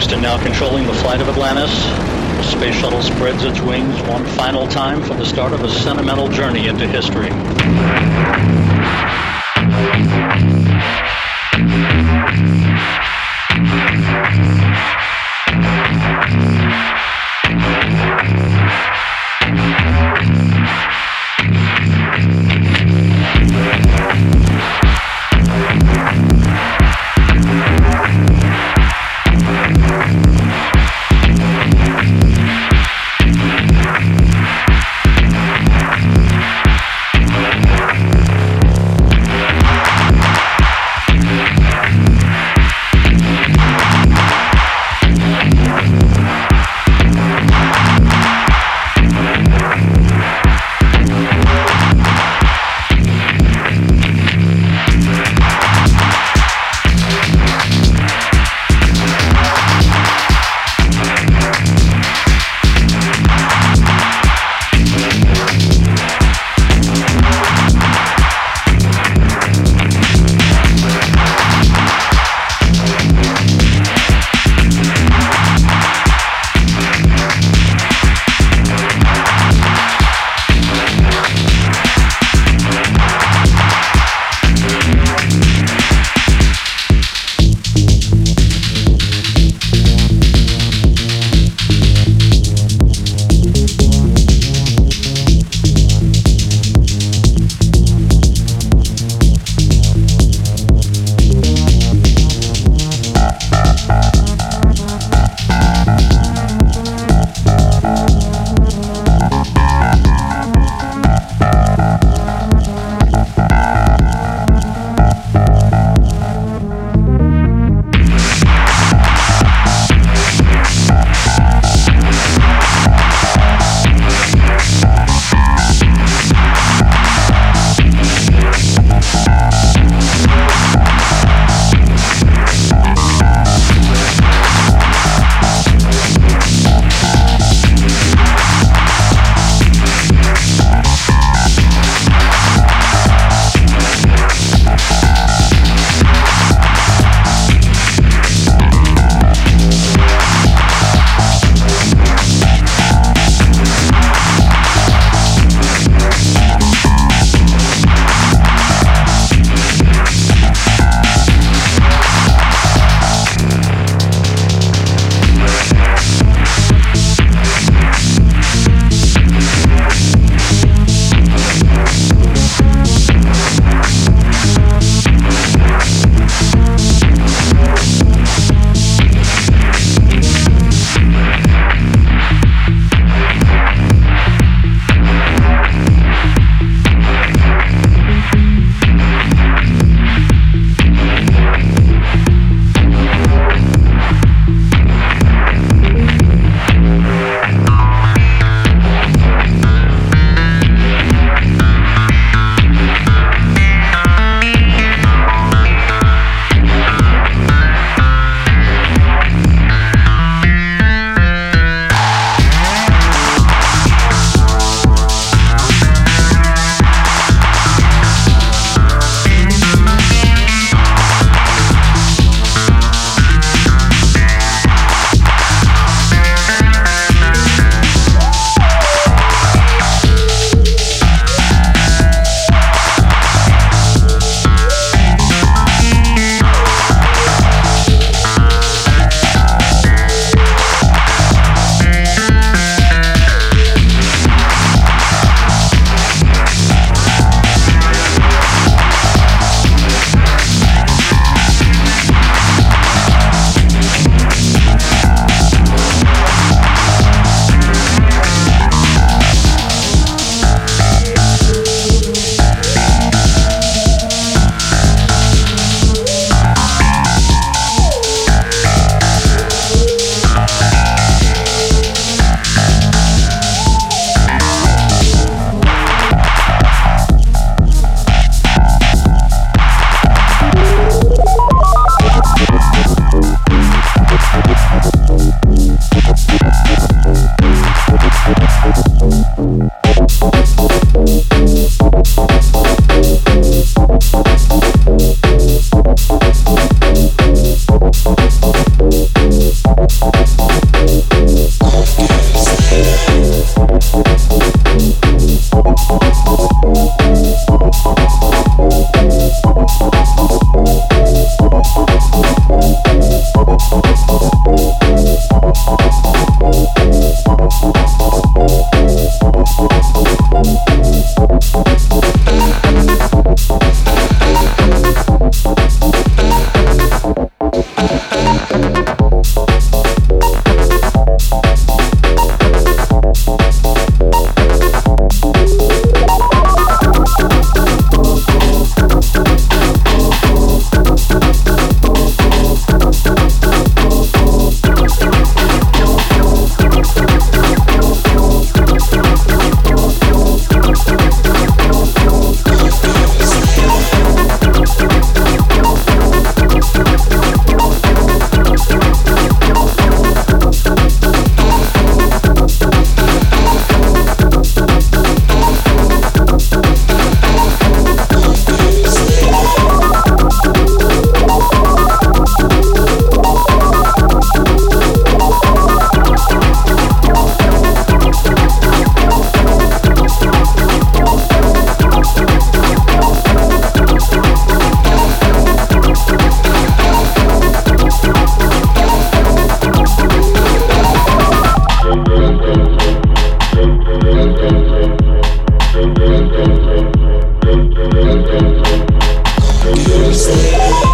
Houston now controlling the flight of Atlantis. The space shuttle spreads its wings one final time for the start of a sentimental journey into history. Yeah.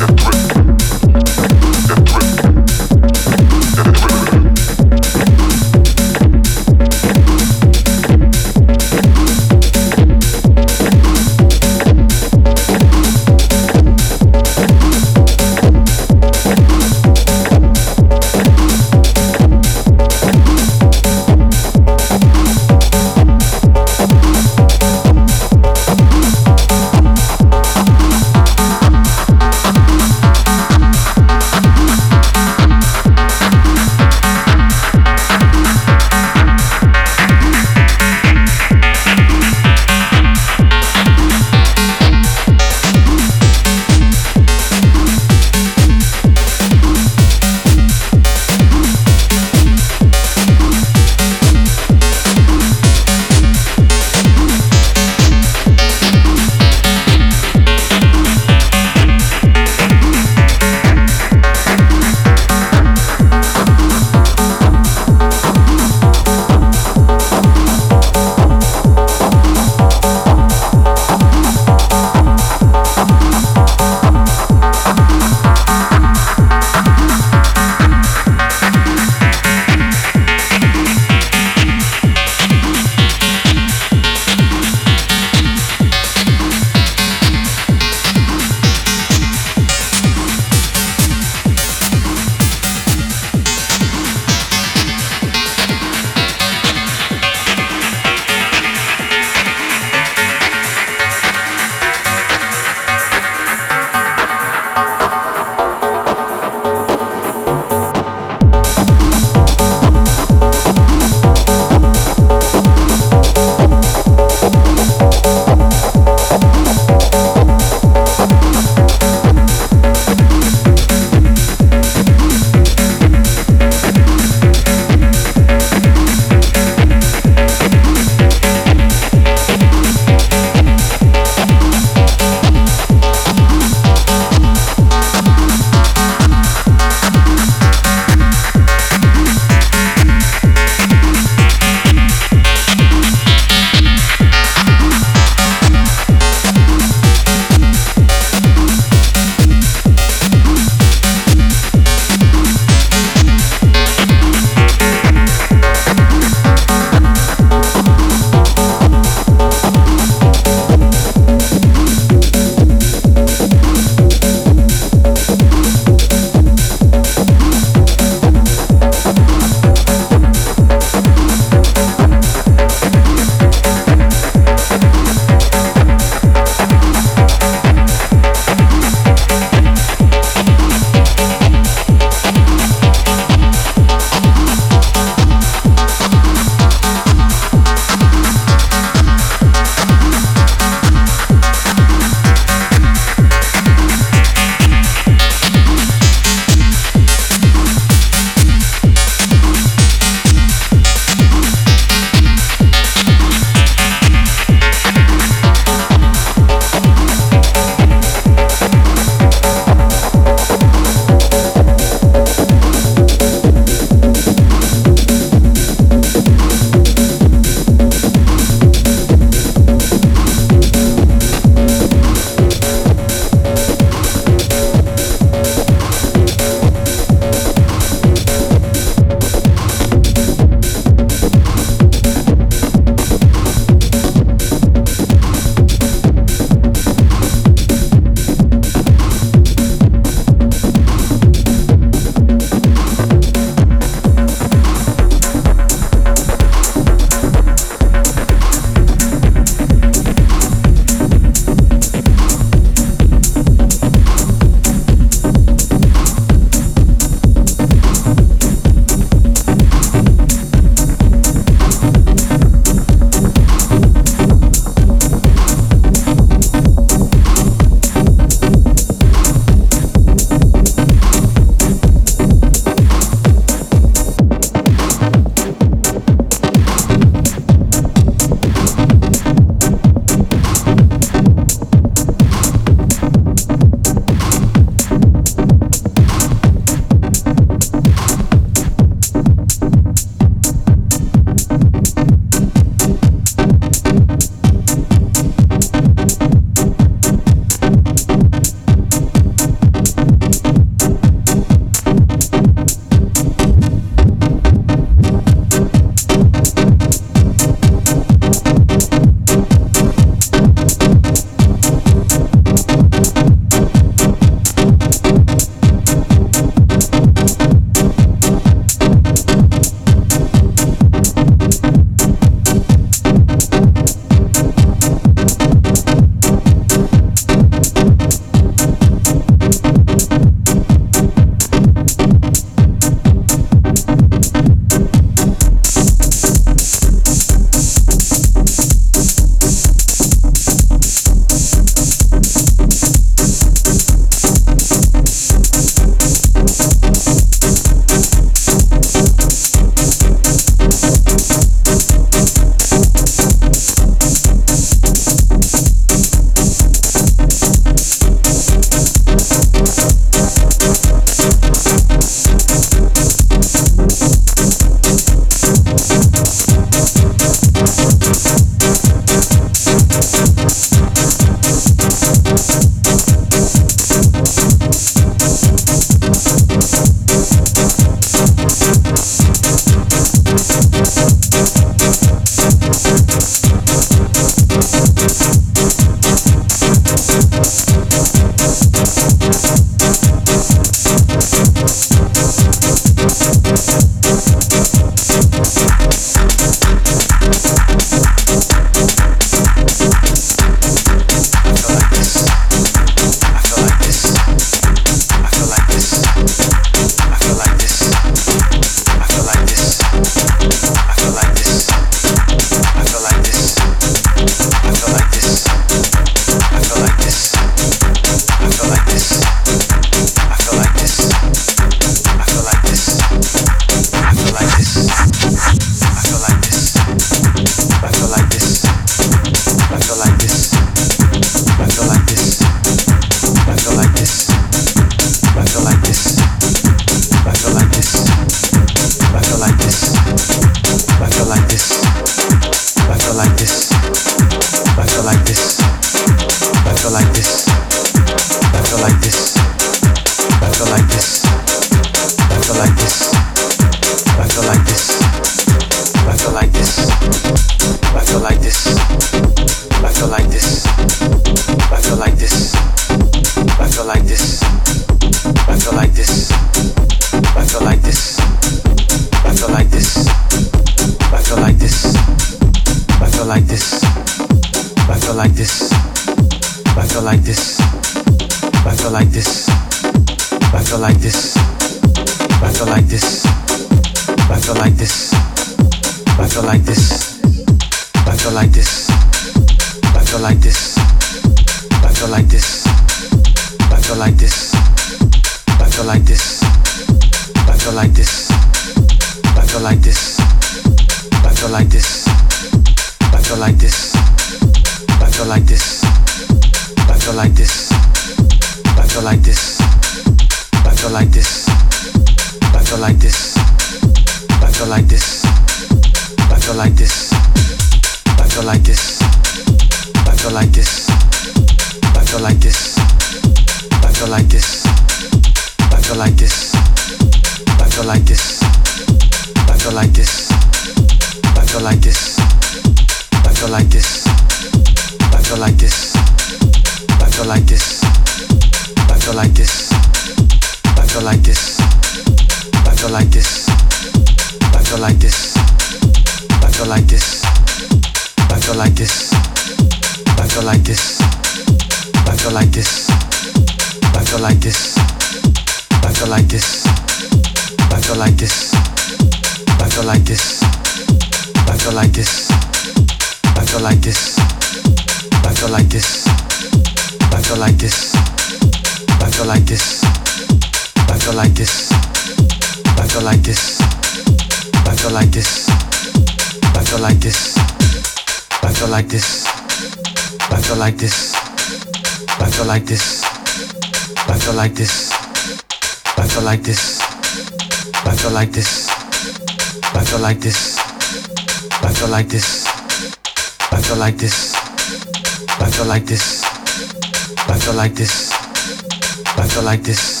like this.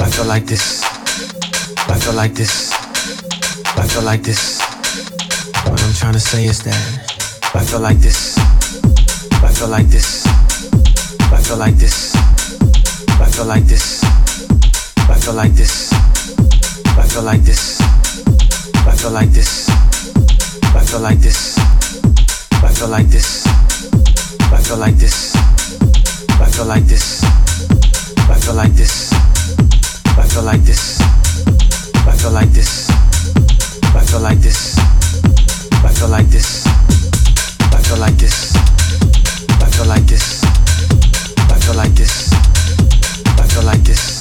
I feel like this. I feel like this. I feel like this. What I'm trying to say is that I feel like this. I feel like this. I feel like this. I feel like this. I feel like this. I feel like this. I feel like this. I feel like this. I feel like this. I feel like this. I feel like this. I feel like this. I feel like this. I feel like this. I feel like this. I feel like this. I feel like this. I feel like this. I feel like this.